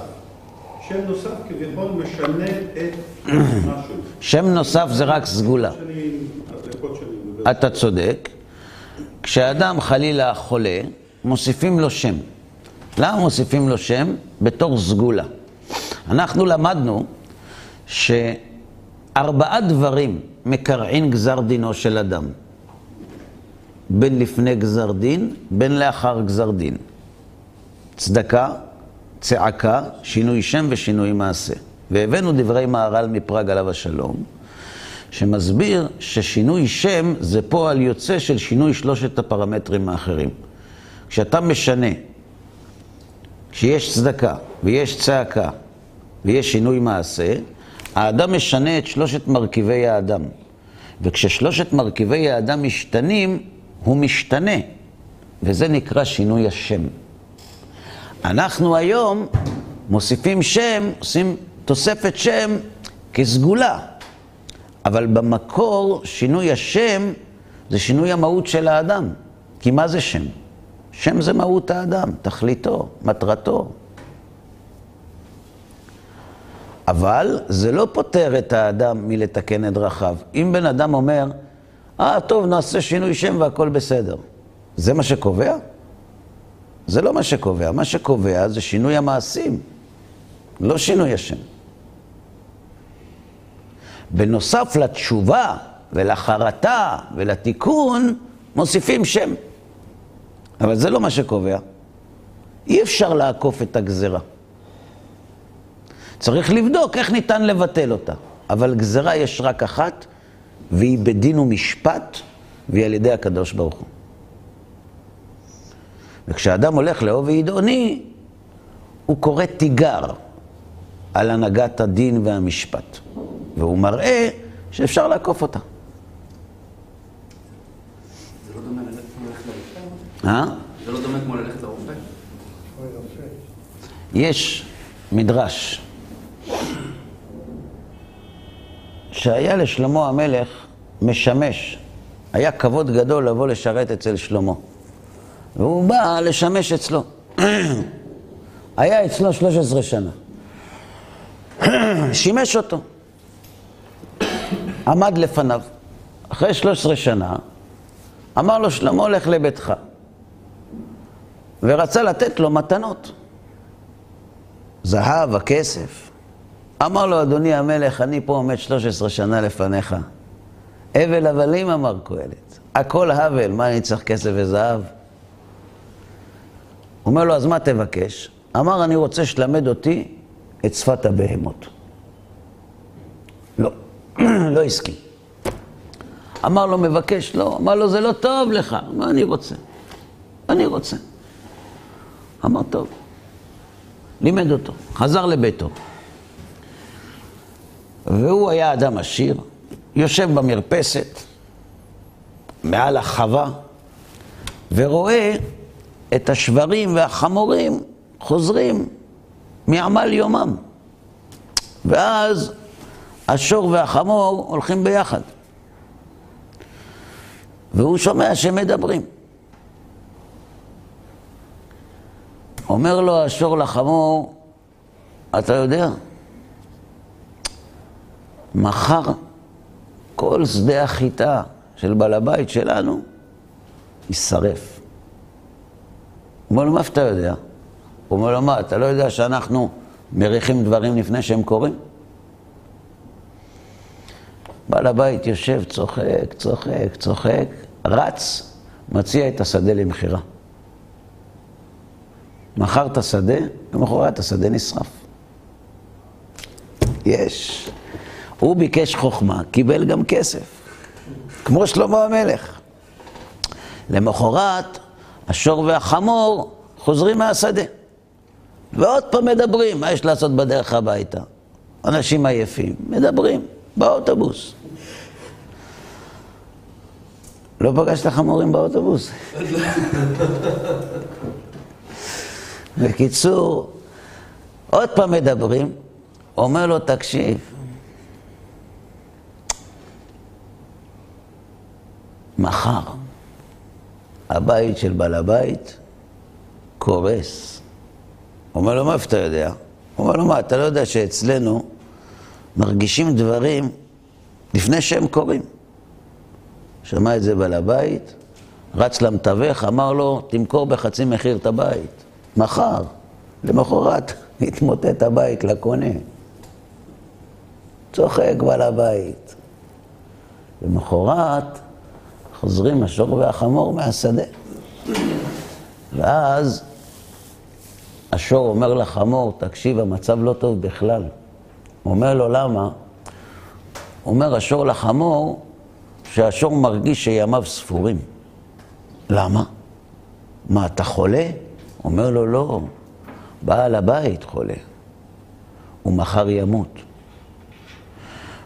שם נוסף כביכול משנה את משהו. שם נוסף זה רק סגולה. שאני. אתה צודק. כשאדם חלילה חולה, מוסיפים לו שם. למה מוסיפים לו שם? בתור סגולה. אנחנו למדנו שארבעה דברים מקרעין גזר דינו של אדם. בין לפני גזר דין, בין לאחר גזר דין. צדקה, צעקה, שינוי שם ושינוי מעשה. והבאנו דברי מהר"ל מפראג עליו השלום, שמסביר ששינוי שם זה פועל יוצא של שינוי שלושת הפרמטרים האחרים. כשאתה משנה, כשיש צדקה ויש צעקה ויש שינוי מעשה, האדם משנה את שלושת מרכיבי האדם. וכששלושת מרכיבי האדם משתנים, הוא משתנה, וזה נקרא שינוי השם. אנחנו היום מוסיפים שם, עושים תוספת שם כסגולה, אבל במקור שינוי השם זה שינוי המהות של האדם. כי מה זה שם? שם זה מהות האדם, תכליתו, מטרתו. אבל זה לא פוטר את האדם מלתקן את דרכיו. אם בן אדם אומר, אה, טוב, נעשה שינוי שם והכל בסדר. זה מה שקובע? זה לא מה שקובע. מה שקובע זה שינוי המעשים, לא שינוי השם. בנוסף לתשובה ולחרטה ולתיקון, מוסיפים שם. אבל זה לא מה שקובע. אי אפשר לעקוף את הגזרה. צריך לבדוק איך ניתן לבטל אותה. אבל גזרה יש רק אחת, והיא בדין ומשפט, והיא על ידי הקדוש ברוך הוא. וכשאדם הולך לאהוב וידעוני, הוא קורא תיגר על הנהגת הדין והמשפט. והוא מראה שאפשר לעקוף אותה. זה לא דומה ללכת כמו ללכת לרופא? אה? זה לא דומה כמו ללכת לרופא? אוי, יפה. יש מדרש שהיה לשלמה המלך משמש, היה כבוד גדול לבוא לשרת אצל שלמה. והוא בא לשמש אצלו. היה אצלו 13 שנה. שימש אותו. עמד לפניו. אחרי 13 שנה, אמר לו, שלמה, לך לביתך. ורצה לתת לו מתנות. זהב, הכסף. אמר לו, אדוני המלך, אני פה עומד 13 שנה לפניך. הבל הבלים, אמר קהלת. הכל הבל, מה אני צריך כסף וזהב? אומר לו, אז מה תבקש? אמר, אני רוצה שתלמד אותי את שפת הבהמות. לא, הסכים. אמר לו, מבקש, לא. אמר לו, זה לא טוב לך. מה אני רוצה? אני רוצה. אמר, טוב. לימד אותו, חזר לביתו. והוא היה אדם עשיר, יושב במרפסת, מעל החווה, ורואה את השברים והחמורים חוזרים מעמל יומם. ואז השור והחמור הולכים ביחד. והוא שומע שהם מדברים. אומר לו השור לחמור, אתה יודע, מחר כל שדה החיטה של בעל הבית שלנו יישרף. הוא אומר לו, מה אתה יודע? הוא אומר לו, מה, אתה לא יודע שאנחנו מריחים דברים לפני שהם קורים? בעל הבית יושב, צוחק, צוחק, צוחק, רץ, מציע את השדה למכירה. מכר את השדה, למחרת השדה נשרף. יש. הוא ביקש חוכמה, קיבל גם כסף. כמו שלמה המלך. למחרת השור והחמור חוזרים מהשדה. ועוד פעם מדברים, מה יש לעשות בדרך הביתה? אנשים עייפים, מדברים באוטובוס. לא פגשת חמורים באוטובוס? בקיצור, עוד פעם מדברים, אומר לו, תקשיב, מחר הבית של בעל הבית קורס. אומר לו, מה אתה יודע? אומר לו, מה, אתה לא יודע שאצלנו מרגישים דברים לפני שהם קורים. שמע את זה בעל הבית, רץ למתווך, אמר לו, תמכור בחצי מחיר את הבית. מחר, למחרת, התמוטט הבית לקונה. צוחק בעל הבית. למחרת, חוזרים השור והחמור מהשדה. ואז השור אומר לחמור, תקשיב, המצב לא טוב בכלל. הוא אומר לו, למה? אומר השור לחמור, שהשור מרגיש שימיו ספורים. למה? מה, אתה חולה? אומר לו, לא, בעל הבית חולה. הוא מחר ימות.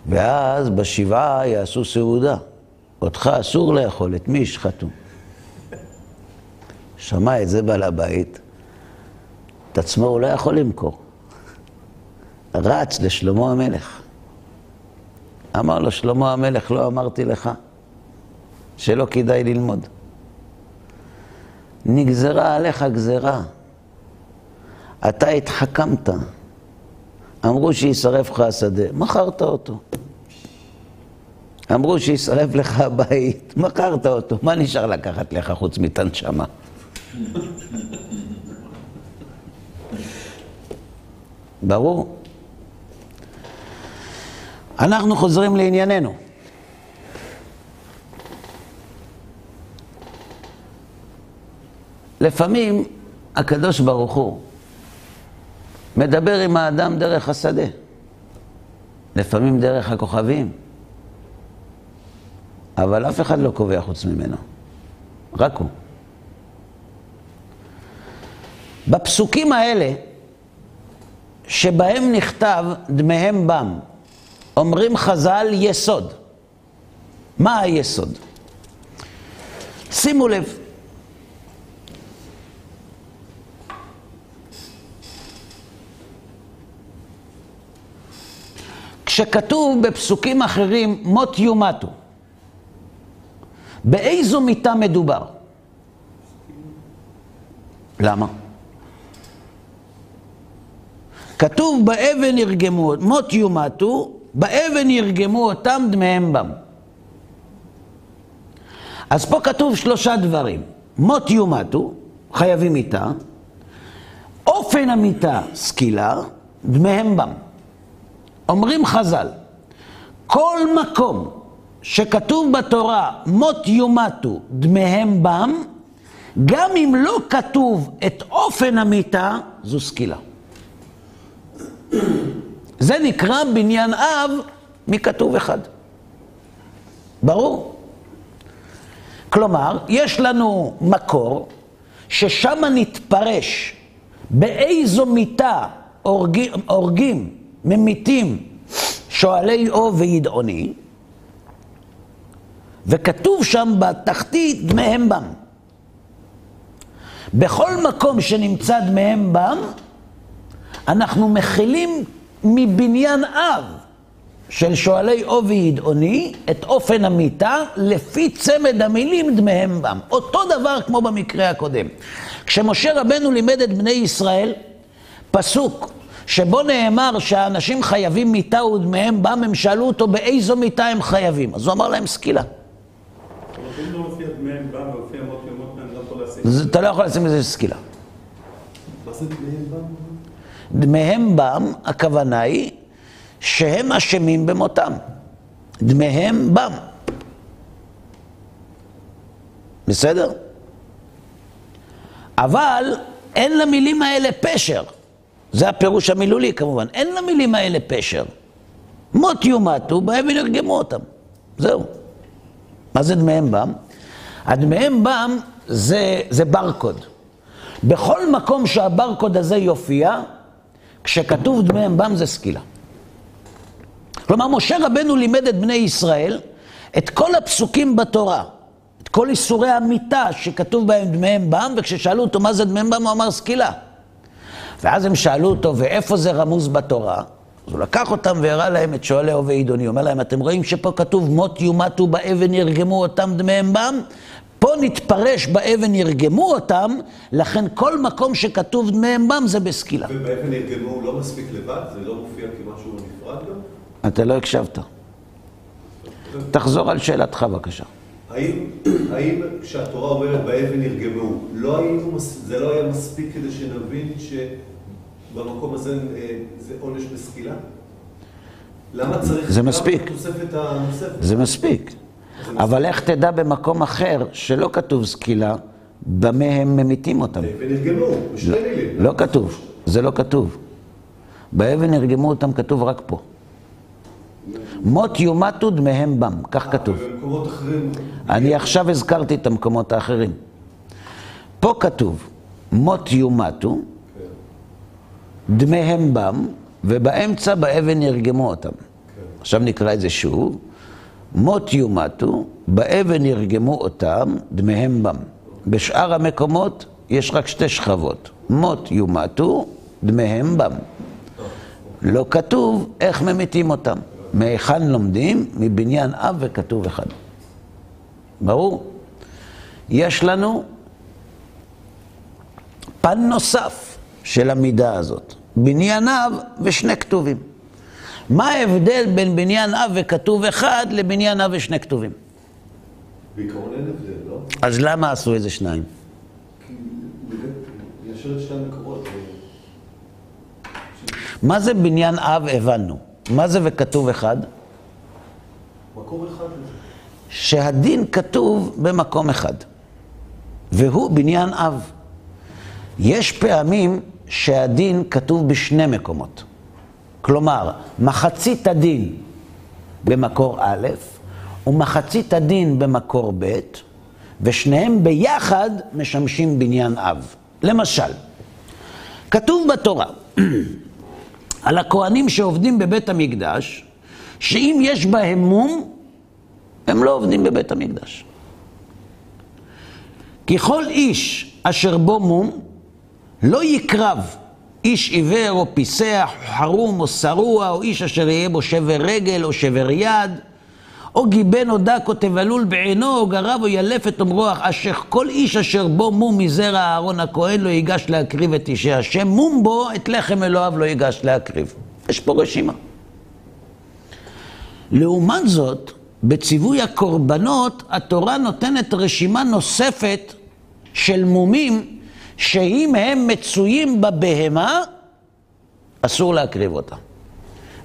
ואז בשבעה יעשו סעודה. אותך אסור לאכול, את מי ישחטו? שמע את זה בעל הבית, את עצמו הוא לא יכול למכור. רץ לשלמה המלך. אמר לו, שלמה המלך, לא אמרתי לך שלא כדאי ללמוד. נגזרה עליך גזרה. אתה התחכמת. אמרו שישרף לך השדה, מכרת אותו. אמרו שישרף לך הבית, מכרת אותו. מה נשאר לקחת לך חוץ מתנשמה? ברור. אנחנו חוזרים לענייננו. לפעמים הקדוש ברוך הוא מדבר עם האדם דרך השדה, לפעמים דרך הכוכבים, אבל אף אחד לא קובע חוץ ממנו, רק הוא. בפסוקים האלה, שבהם נכתב דמיהם בם, אומרים חז"ל יסוד. מה היסוד? שימו לב, כשכתוב בפסוקים אחרים מות יומתו, באיזו מיטה מדובר? למה? כתוב באבן ירגמו, מות יומתו, באבן ירגמו אותם דמיהם בם. אז פה כתוב שלושה דברים. מות יומתו, חייבים מיתה, אופן המיתה, סקילה, דמיהם בם. אומרים חז"ל, כל מקום שכתוב בתורה מות יומתו דמיהם בם, גם אם לא כתוב את אופן המיתה, זו סקילה. זה נקרא בניין אב מכתוב אחד. ברור? כלומר, יש לנו מקור ששם נתפרש באיזו מיתה הורגים, הורגים ממיתים שואלי או וידעוני, וכתוב שם בתחתית דמיהם בם. בכל מקום שנמצא דמיהם בם, אנחנו מכילים מבניין אב של שואלי או וידעוני את אופן המיתה לפי צמד המילים דמיהם בם. אותו דבר כמו במקרה הקודם. כשמשה רבנו לימד את בני ישראל, פסוק שבו נאמר שהאנשים חייבים מיתה ודמיהם בם, הם שאלו אותו באיזו מיתה הם חייבים. אז הוא אמר להם סקילה. לא אתה לא יכול לשים לזה סקילה. דמיהם בם, הכוונה היא שהם אשמים במותם. דמיהם בם. בסדר? אבל אין למילים האלה פשר. זה הפירוש המילולי כמובן. אין למילים האלה פשר. מות יומתו, בהם ונרגמו אותם. זהו. מה זה דמיהם בם? הדמיהם בם זה, זה ברקוד. בכל מקום שהברקוד הזה יופיע, כשכתוב דמי אמבם זה סקילה. כלומר, משה רבנו לימד את בני ישראל את כל הפסוקים בתורה, את כל איסורי המיתה שכתוב בהם דמי אמבם, וכששאלו אותו מה זה דמי אמבם, הוא אמר סקילה. ואז הם שאלו אותו, ואיפה זה רמוז בתורה? אז הוא לקח אותם והראה להם את שואלי ועידוני. הוא אומר להם, אתם רואים שפה כתוב מות יומתו באבן ירגמו אותם דמי אמבם? פה נתפרש באבן ירגמו אותם, לכן כל מקום שכתוב אמבם זה בסקילה. ובאבן ירגמו לא מספיק לבד? זה לא מופיע כמשהו נפרד גם? אתה לא הקשבת. תחזור על שאלתך בבקשה. האם, האם כשהתורה אומרת באבן ירגמו, לא היינו, זה לא היה מספיק כדי שנבין שבמקום הזה אה, זה עונש בסקילה? למה צריך... זה מספיק. זה מספיק. אבל איך תדע במקום אחר שלא כתוב סקילה, במה הם ממיתים אותם? באבן ירגמו, בשתי מילים. לא כתוב, זה לא כתוב. באבן ירגמו אותם כתוב רק פה. מות יומתו דמיהם בם, כך כתוב. ובמקומות אחרים... אני עכשיו הזכרתי את המקומות האחרים. פה כתוב, מות יומתו, דמיהם בם, ובאמצע באבן ירגמו אותם. עכשיו נקרא את זה שוב. מות יומתו, באבן ירגמו אותם, דמיהם בם. בשאר המקומות יש רק שתי שכבות. מות יומתו, דמיהם בם. לא כתוב איך ממיתים אותם. מהיכן לומדים? מבניין אב וכתוב אחד. ברור? יש לנו פן נוסף של המידה הזאת. בניין אב ושני כתובים. מה ההבדל בין בניין אב וכתוב אחד לבניין אב ושני כתובים? בעיקרון אין הבדל, לא? אז למה עשו איזה שניים? זה- מה זה בניין אב הבנו? מה זה וכתוב אחד? מקום אחד. שהדין כתוב במקום אחד, והוא בניין אב. יש פעמים שהדין כתוב בשני מקומות. כלומר, מחצית הדין במקור א' ומחצית הדין במקור ב', ושניהם ביחד משמשים בניין אב. למשל, כתוב בתורה על הכהנים שעובדים בבית המקדש, שאם יש בהם מום, הם לא עובדים בבית המקדש. כי כל איש אשר בו מום, לא יקרב איש עיוור או פיסח, או חרום או שרוע, או איש אשר יהיה בו שבר רגל או שבר יד, או גיבן או דק או תבלול בעינו, או גרב או ילפת או מרוח, אשר כל איש אשר בו מום מזרע אהרון הכהן לא ייגש להקריב את אישי השם, מום בו את לחם אלוהיו לא ייגש להקריב. יש פה רשימה. לעומת זאת, בציווי הקורבנות, התורה נותנת רשימה נוספת של מומים, שאם הם מצויים בבהמה, אסור להקריב אותה.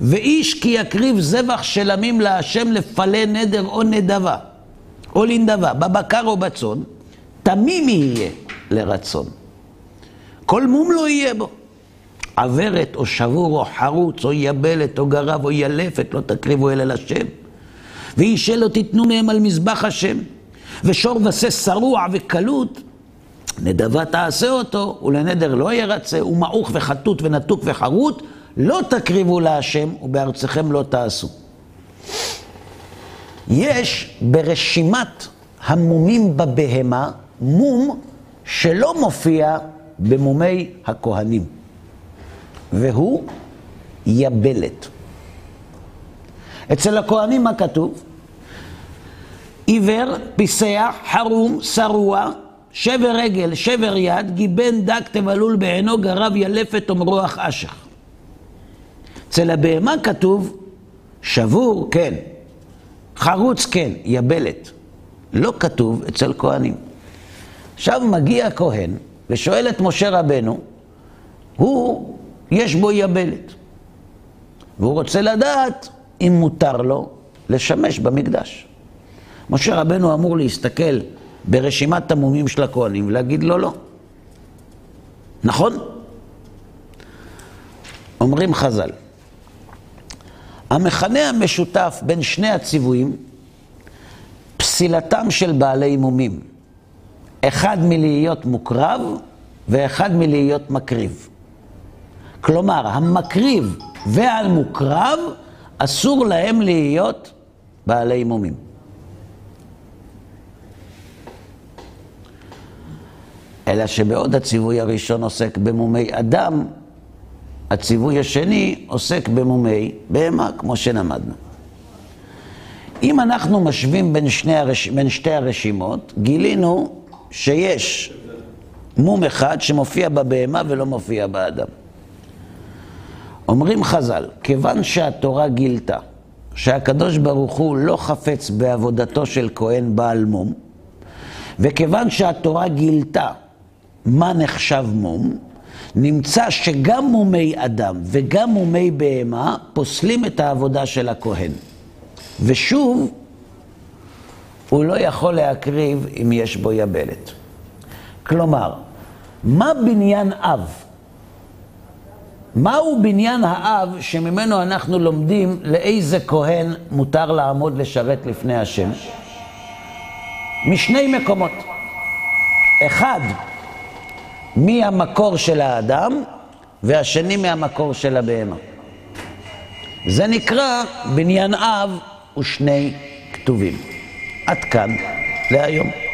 ואיש כי יקריב זבח של עמים להשם לפלה נדר או נדבה, או לנדבה, בבקר או בצאן, תמים יהיה לרצון. כל מום לא יהיה בו. עוורת או שבור או חרוץ או יבלת או גרב או ילפת לא תקריבו אלא לשם. ואישה לא תיתנו מהם על מזבח השם. ושור ושה שרוע וקלות, נדבה תעשה אותו, ולנדר לא ירצה, ומעוך וחטוט ונתוק וחרוט, לא תקריבו להשם, ובארצכם לא תעשו. יש ברשימת המומים בבהמה, מום שלא מופיע במומי הכהנים, והוא יבלת. אצל הכהנים מה כתוב? עיוור, פיסח, חרום, שרוע, שבר רגל, שבר יד, גיבן דק תבלול בעינו, גרב ילפת ומרוח אשך. אצל הבהמה כתוב שבור, כן, חרוץ, כן, יבלת. לא כתוב אצל כהנים. עכשיו מגיע הכהן ושואל את משה רבנו, הוא, יש בו יבלת. והוא רוצה לדעת אם מותר לו לשמש במקדש. משה רבנו אמור להסתכל ברשימת המומים של הכהנים ולהגיד לו לא. נכון? אומרים חז"ל, המכנה המשותף בין שני הציוויים, פסילתם של בעלי מומים. אחד מלהיות מוקרב ואחד מלהיות מקריב. כלומר, המקריב והמוקרב, אסור להם להיות בעלי מומים. אלא שבעוד הציווי הראשון עוסק במומי אדם, הציווי השני עוסק במומי בהמה, כמו שלמדנו. אם אנחנו משווים בין, שני הרש... בין שתי הרשימות, גילינו שיש מום אחד שמופיע בבהמה ולא מופיע באדם. אומרים חז"ל, כיוון שהתורה גילתה שהקדוש ברוך הוא לא חפץ בעבודתו של כהן בעל מום, וכיוון שהתורה גילתה מה נחשב מום, נמצא שגם מומי אדם וגם מומי בהמה פוסלים את העבודה של הכהן. ושוב, הוא לא יכול להקריב אם יש בו יבלת. כלומר, מה בניין אב? מהו בניין האב שממנו אנחנו לומדים לאיזה כהן מותר לעמוד לשרת לפני השם? משני מקומות. אחד, מהמקור של האדם, והשני מהמקור של הבהמה. זה נקרא בניין אב ושני כתובים. עד כאן להיום.